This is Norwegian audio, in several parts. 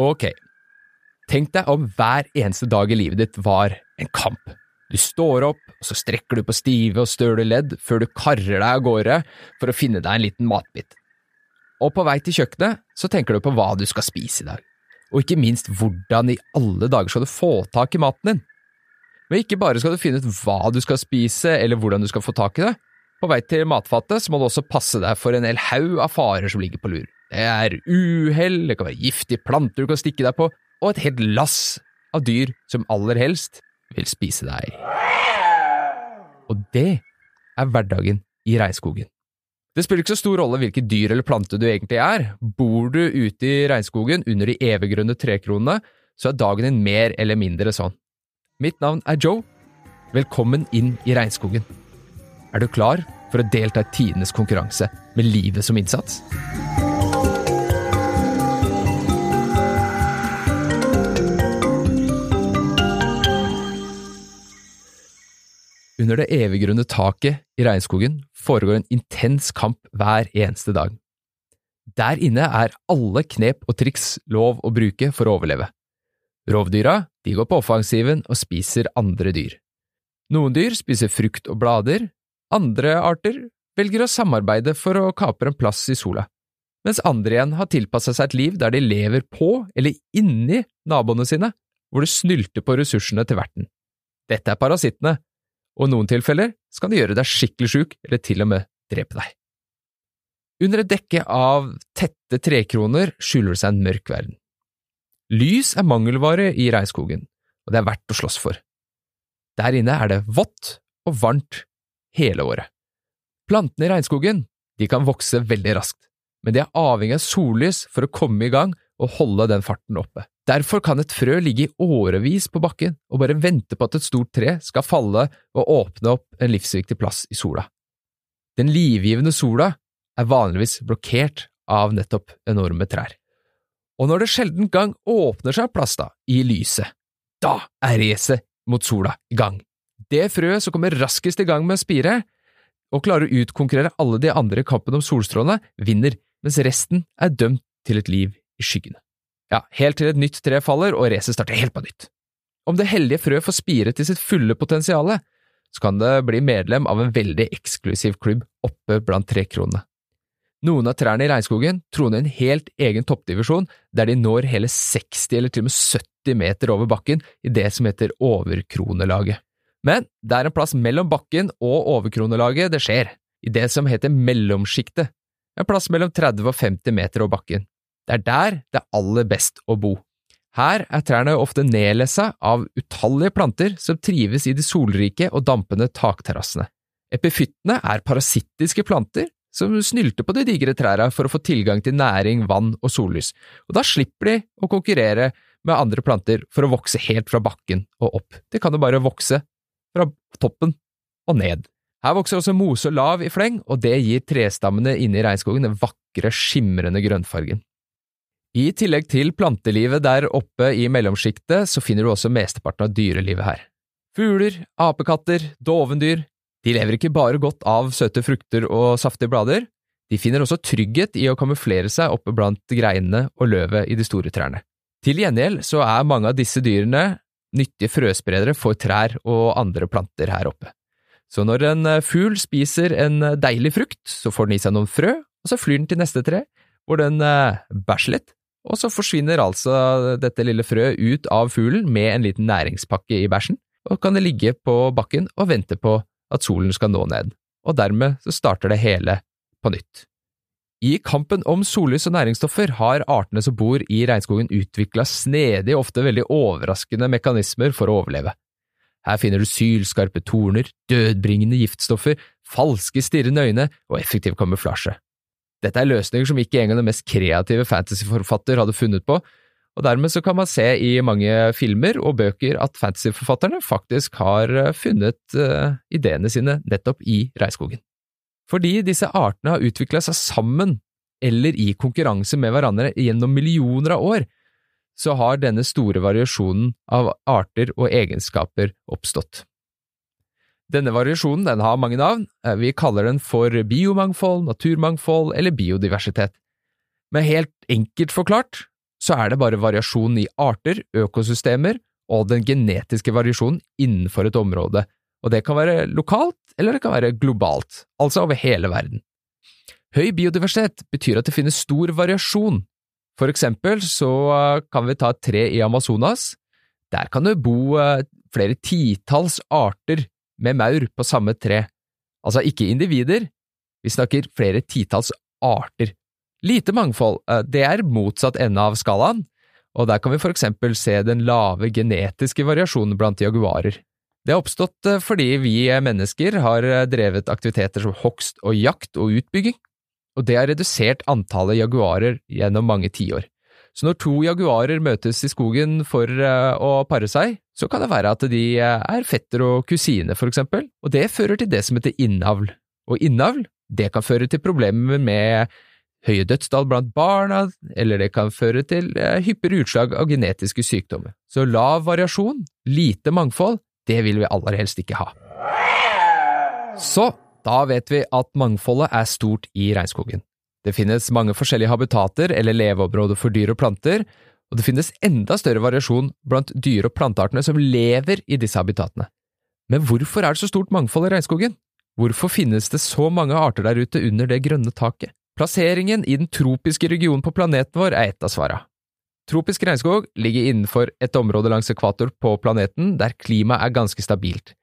Ok, tenk deg om hver eneste dag i livet ditt var en kamp. Du står opp, og så strekker du på stive og støle ledd før du karrer deg av gårde for å finne deg en liten matbit. Og på vei til kjøkkenet så tenker du på hva du skal spise i dag, og ikke minst hvordan i alle dager skal du få tak i maten din. Men ikke bare skal du finne ut hva du skal spise eller hvordan du skal få tak i det, på vei til matfatet så må du også passe deg for en hel haug av farer som ligger på lur. Det er uhell, det kan være giftige planter du kan stikke deg på, og et helt lass av dyr som aller helst vil spise deg. Og det er hverdagen i regnskogen. Det spiller ikke så stor rolle hvilket dyr eller plante du egentlig er. Bor du ute i regnskogen under de eviggrønne trekronene, så er dagen din mer eller mindre sånn. Mitt navn er Joe. Velkommen inn i regnskogen. Er du klar for å delta i tidenes konkurranse med livet som innsats? Under det eviggrunne taket i regnskogen foregår en intens kamp hver eneste dag. Der inne er alle knep og triks lov å bruke for å overleve. Rovdyra de går på offensiven og spiser andre dyr. Noen dyr spiser frukt og blader, andre arter velger å samarbeide for å kapre en plass i sola, mens andre igjen har tilpasset seg et liv der de lever på eller inni naboene sine, hvor de snylter på ressursene til verten. Dette er parasittene, og i noen tilfeller skal det gjøre deg skikkelig sjuk eller til og med drepe deg. Under et dekke av tette trekroner skjuler det seg en mørk verden. Lys er mangelvare i regnskogen, og det er verdt å slåss for. Der inne er det vått og varmt hele året. Plantene i regnskogen de kan vokse veldig raskt, men de er avhengig av sollys for å komme i gang og holde den farten oppe. Derfor kan et frø ligge i årevis på bakken og bare vente på at et stort tre skal falle og åpne opp en livsviktig plass i sola. Den livgivende sola er vanligvis blokkert av nettopp enorme trær. Og når det sjelden gang åpner seg plass da, i lyset, da er racet mot sola i gang. Det frøet som kommer raskest i gang med å spire, og klarer å utkonkurrere alle de andre i kampen om solstrålene, vinner, mens resten er dømt til et liv i skyggene. Ja, helt til et nytt tre faller og racet starter helt på nytt. Om det heldige frøet får spire til sitt fulle potensial, så kan det bli medlem av en veldig eksklusiv klubb oppe blant trekronene. Noen av trærne i regnskogen troner en helt egen toppdivisjon der de når hele 60 eller til og med 70 meter over bakken i det som heter overkronelaget. Men det er en plass mellom bakken og overkronelaget det skjer, i det som heter mellomsjiktet, en plass mellom 30 og 50 meter over bakken. Det er der det er aller best å bo. Her er trærne ofte nedlessa av utallige planter som trives i de solrike og dampende takterrassene. Epifyttene er parasittiske planter som snylter på de digre trærne for å få tilgang til næring, vann og sollys, og da slipper de å konkurrere med andre planter for å vokse helt fra bakken og opp. De kan jo bare vokse fra toppen og ned. Her vokser også mose og lav i fleng, og det gir trestammene inne i regnskogen den vakre, skimrende grønnfargen. I tillegg til plantelivet der oppe i mellomsjiktet, så finner du også mesteparten av dyrelivet her. Fugler, apekatter, dovendyr, de lever ikke bare godt av søte frukter og saftige blader, de finner også trygghet i å kamuflere seg oppe blant greinene og løvet i de store trærne. Til gjengjeld så er mange av disse dyrene nyttige frøspredere for trær og andre planter her oppe. Så når en fugl spiser en deilig frukt, så får den i seg noen frø, og så flyr den til neste tre, hvor den bæsjer litt, og så forsvinner altså dette lille frøet ut av fuglen med en liten næringspakke i bæsjen, og kan det ligge på bakken og vente på at solen skal nå ned, og dermed så starter det hele på nytt. I kampen om sollys og næringsstoffer har artene som bor i regnskogen utvikla snedige, ofte veldig overraskende mekanismer for å overleve. Her finner du sylskarpe torner, dødbringende giftstoffer, falske stirrende øyne og effektiv kamuflasje. Dette er løsninger som ikke engang den mest kreative fantasyforfatter hadde funnet på, og dermed så kan man se i mange filmer og bøker at fantasyforfatterne faktisk har eh, funnet uh, ideene sine nettopp i regnskogen. Fordi disse artene har utvikla seg sammen eller i konkurranse med hverandre gjennom millioner av år, så har denne store variasjonen av arter og egenskaper oppstått. Denne variasjonen den har mange navn, eh, vi kaller den for biomangfold, naturmangfold eller biodiversitet. Men helt enkelt forklart så er det bare variasjon i arter, økosystemer og den genetiske variasjonen innenfor et område, og det kan være lokalt eller det kan være globalt, altså over hele verden. Høy biodiversitet betyr at det finnes stor variasjon. For eksempel så kan vi ta et tre i Amazonas. Der kan det bo eh, flere titalls arter med maur på samme tre. Altså ikke individer, vi snakker flere titalls arter. Lite mangfold, eh, det er motsatt ende av skalaen, og der kan vi for eksempel se den lave genetiske variasjonen blant jaguarer. Det har oppstått eh, fordi vi mennesker har eh, drevet aktiviteter som hogst og jakt og utbygging, og det har redusert antallet jaguarer gjennom mange tiår. Så når to jaguarer møtes i skogen for å pare seg, så kan det være at de er fetter og kusine, for eksempel, og det fører til det som heter innavl. Og innavl, det kan føre til problemer med høye dødstall blant barna, eller det kan føre til eh, hyppigere utslag av genetiske sykdommer. Så lav variasjon, lite mangfold, det vil vi aller helst ikke ha. Så da vet vi at mangfoldet er stort i regnskogen. Det finnes mange forskjellige habitater eller leveområder for dyr og planter, og det finnes enda større variasjon blant dyre- og planteartene som lever i disse habitatene. Men hvorfor er det så stort mangfold i regnskogen? Hvorfor finnes det så mange arter der ute under det grønne taket? Plasseringen i den tropiske regionen på planeten vår er ett av svara. Tropisk regnskog ligger innenfor et område langs ekvator på planeten der klimaet er ganske stabilt.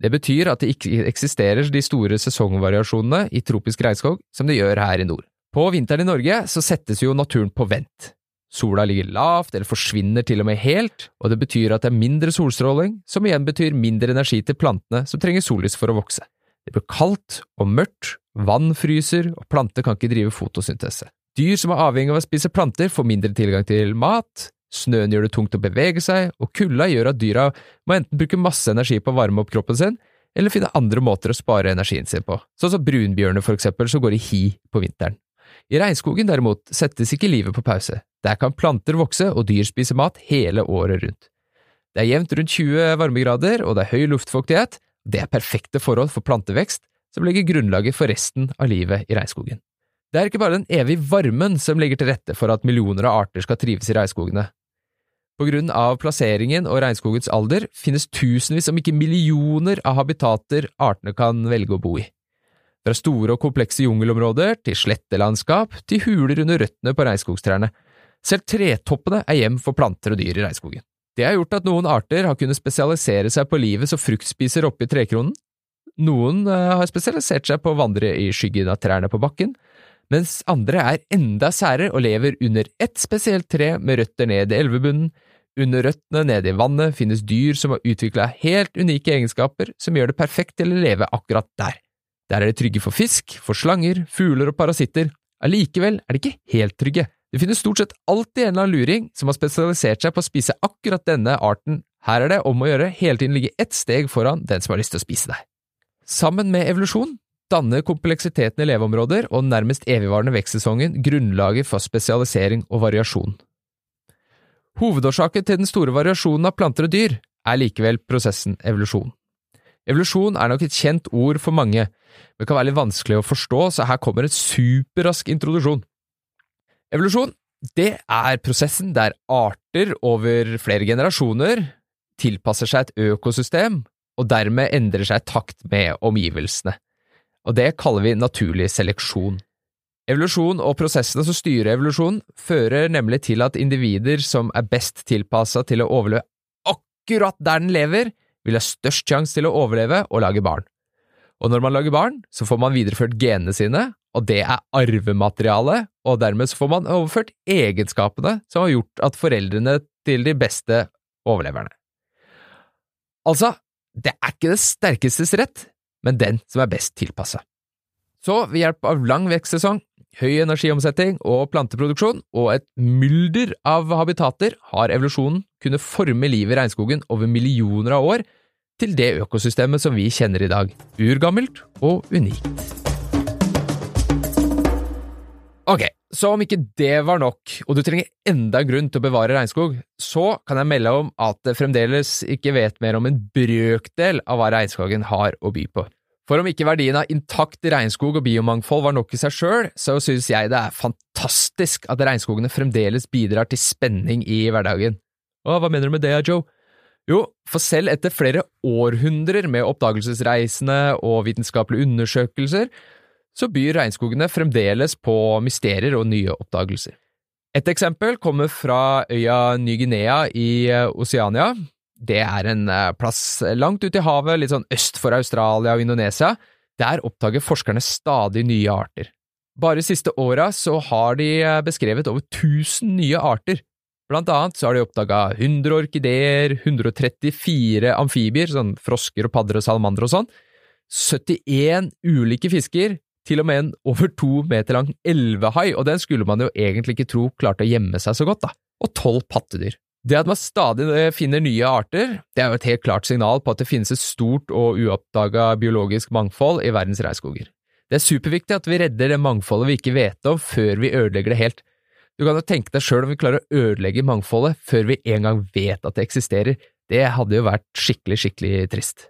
Det betyr at det ikke eksisterer de store sesongvariasjonene i tropisk regnskog som det gjør her i nord. På vinteren i Norge så settes jo naturen på vent. Sola ligger lavt eller forsvinner til og med helt, og det betyr at det er mindre solstråling, som igjen betyr mindre energi til plantene som trenger sollys for å vokse. Det blir kaldt og mørkt, vann fryser, og planter kan ikke drive fotosyntese. Dyr som er avhengig av å spise planter, får mindre tilgang til mat, snøen gjør det tungt å bevege seg, og kulda gjør at dyra må enten bruke masse energi på å varme opp kroppen sin, eller finne andre måter å spare energien sin på, sånn som brunbjørner for eksempel som går i hi på vinteren. I regnskogen derimot settes ikke livet på pause, der kan planter vokse og dyr spise mat hele året rundt. Det er jevnt rundt 20 varmegrader, og det er høy luftfuktighet, det er perfekte forhold for plantevekst, som legger grunnlaget for resten av livet i regnskogen. Det er ikke bare den evige varmen som legger til rette for at millioner av arter skal trives i regnskogene. På grunn av plasseringen og regnskogens alder finnes tusenvis, om ikke millioner, av habitater artene kan velge å bo i. Fra store og komplekse jungelområder til slettelandskap til huler under røttene på regnskogstrærne. Selv tretoppene er hjem for planter og dyr i regnskogen. Det har gjort at noen arter har kunnet spesialisere seg på livet som fruktspiser oppe i trekronen. Noen eh, har spesialisert seg på å vandre i skyggen av trærne på bakken, mens andre er enda særere og lever under ett spesielt tre med røtter ned i elvebunnen. Under røttene nede i vannet finnes dyr som har utvikla helt unike egenskaper som gjør det perfekt til å leve akkurat der. Der er de trygge for fisk, for slanger, fugler og parasitter. Allikevel er de ikke helt trygge. Det finnes stort sett alltid en eller annen luring som har spesialisert seg på å spise akkurat denne arten. Her er det om å gjøre hele tiden ligge ett steg foran den som har lyst til å spise deg. Sammen med evolusjon danner kompleksiteten i leveområder og den nærmest evigvarende vekstsesongen grunnlaget for spesialisering og variasjon. Hovedårsaken til den store variasjonen av planter og dyr er likevel prosessen evolusjon. Evolusjon er nok et kjent ord for mange, men kan være litt vanskelig å forstå, så her kommer en superrask introduksjon. Evolusjon det er prosessen der arter over flere generasjoner tilpasser seg et økosystem og dermed endrer seg i takt med omgivelsene. Og det kaller vi naturlig seleksjon. Evolusjon og prosessene som styrer evolusjon, fører nemlig til at individer som er best tilpassa til å overleve akkurat der den lever, vil ha størst sjanse til å overleve og lage barn. Og når man lager barn, så får man videreført genene sine, og det er arvemateriale, og dermed så får man overført egenskapene som har gjort at foreldrene til de beste overleverne. Altså, det er ikke det sterkestes rett, men den som er best tilpassa. Så ved hjelp av lang vekstsesong, høy energiomsetning og planteproduksjon og et mylder av habitater har evolusjonen kunnet forme livet i regnskogen over millioner av år til det økosystemet som vi kjenner i dag, urgammelt og unikt. Ok, så om ikke det var nok, og du trenger enda en grunn til å bevare regnskog, så kan jeg melde om at jeg fremdeles ikke vet mer om en brøkdel av hva regnskogen har å by på. For om ikke verdien av intakt regnskog og biomangfold var nok i seg sjøl, så synes jeg det er fantastisk at regnskogene fremdeles bidrar til spenning i hverdagen. Å, hva mener du med det, Joe? Jo, for selv etter flere århundrer med oppdagelsesreisende og vitenskapelige undersøkelser, så byr regnskogene fremdeles på mysterier og nye oppdagelser. Et eksempel kommer fra øya Ny-Guinea i Oseania, Oceania. Det er en eh, plass langt ute i havet, litt sånn øst for Australia og Indonesia. Der oppdager forskerne stadig nye arter. Bare siste åra så har de eh, beskrevet over 1000 nye arter. Blant annet så har de oppdaga 100 orkideer, 134 amfibier, sånn frosker og padder og salamandere og sånn, 71 ulike fisker, til og med en over to meter lang elvehai, og den skulle man jo egentlig ikke tro klarte å gjemme seg så godt, da, og tolv pattedyr. Det at man stadig eh, finner nye arter, det er jo et helt klart signal på at det finnes et stort og uoppdaga biologisk mangfold i verdens regnskoger. Det er superviktig at vi redder det mangfoldet vi ikke vet om, før vi ødelegger det helt. Du kan jo tenke deg sjøl om vi klarer å ødelegge mangfoldet før vi engang vet at det eksisterer, det hadde jo vært skikkelig, skikkelig trist.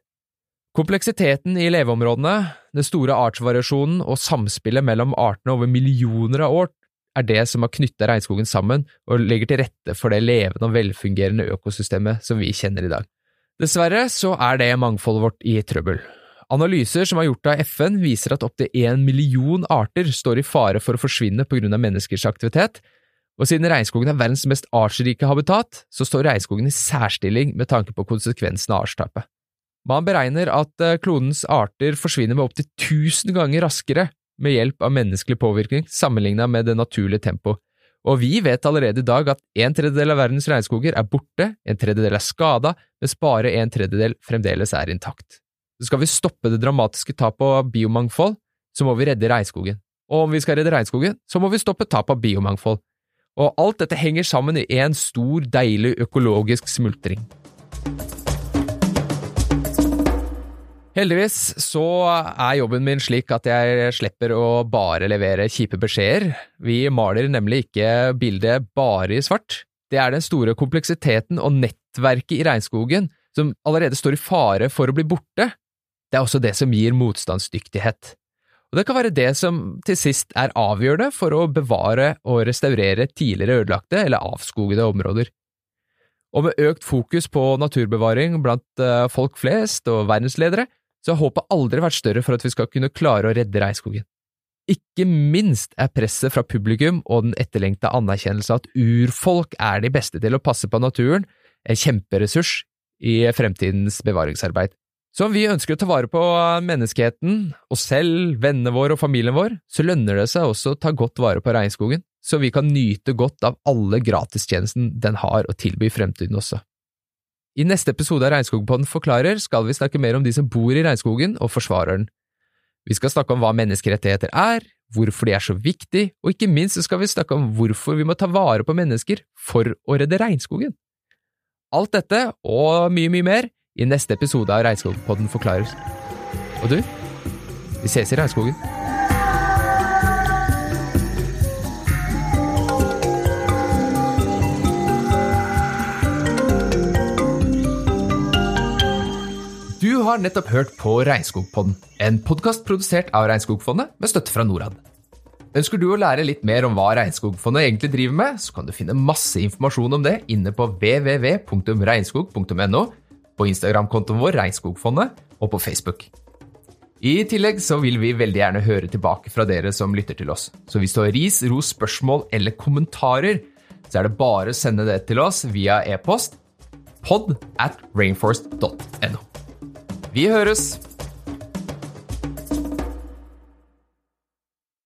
Kompleksiteten i leveområdene, den store artsvariasjonen og samspillet mellom artene over millioner av år er det som har knytta regnskogen sammen og legger til rette for det levende og velfungerende økosystemet som vi kjenner i dag. Dessverre så er det mangfoldet vårt i trøbbel. Analyser som er gjort av FN viser at opptil én million arter står i fare for å forsvinne på grunn av menneskers aktivitet, og siden regnskogen er verdens mest artsrike habitat, så står regnskogen i særstilling med tanke på konsekvensene av artstapet. Man beregner at klonens arter forsvinner med opptil 1000 ganger raskere med hjelp av menneskelig påvirkning sammenlignet med det naturlige tempoet. Og vi vet allerede i dag at en tredjedel av verdens regnskoger er borte, en tredjedel er skada, mens bare en tredjedel fremdeles er intakt. Så skal vi stoppe det dramatiske tapet av biomangfold, så må vi redde regnskogen. Og om vi skal redde regnskogen, så må vi stoppe tapet av biomangfold. Og alt dette henger sammen i en stor, deilig økologisk smultring. Heldigvis så er jobben min slik at jeg slipper å bare levere kjipe beskjeder. Vi maler nemlig ikke bildet bare i svart. Det er den store kompleksiteten og nettverket i regnskogen som allerede står i fare for å bli borte. Det er også det som gir motstandsdyktighet. Og det kan være det som til sist er avgjørende for å bevare og restaurere tidligere ødelagte eller avskogede områder. Og med økt fokus på naturbevaring blant eh, folk flest og verdensledere, så har håpet aldri vært større for at vi skal kunne klare å redde regnskogen. Ikke minst er presset fra publikum og den etterlengta anerkjennelse at urfolk er de beste til å passe på naturen, en kjemperessurs i fremtidens bevaringsarbeid. Så om vi ønsker å ta vare på menneskeheten, oss selv, vennene våre og familien vår, så lønner det seg også å ta godt vare på regnskogen, så vi kan nyte godt av alle gratistjenesten den har å tilby i fremtiden også. I neste episode av Regnskogpodden forklarer skal vi snakke mer om de som bor i regnskogen og forsvarer den. Vi skal snakke om hva menneskerettigheter er, hvorfor de er så viktig, og ikke minst skal vi snakke om hvorfor vi må ta vare på mennesker for å redde regnskogen. Alt dette, og mye, mye mer, i neste episode av Regnskogpodden forklarer. Og du, vi ses i regnskogen. Har nettopp hørt på Regnskogpodden, en podkast produsert av Regnskogfondet med støtte fra Norad. Ønsker du å lære litt mer om hva Regnskogfondet egentlig driver med, så kan du finne masse informasjon om det inne på www.regnskog.no, på Instagram-kontoen vår Regnskogfondet og på Facebook. I tillegg så vil vi veldig gjerne høre tilbake fra dere som lytter til oss. Så hvis du har ris, ros, spørsmål eller kommentarer, så er det bare å sende det til oss via e-post pod at rainforest.no. Vi høres!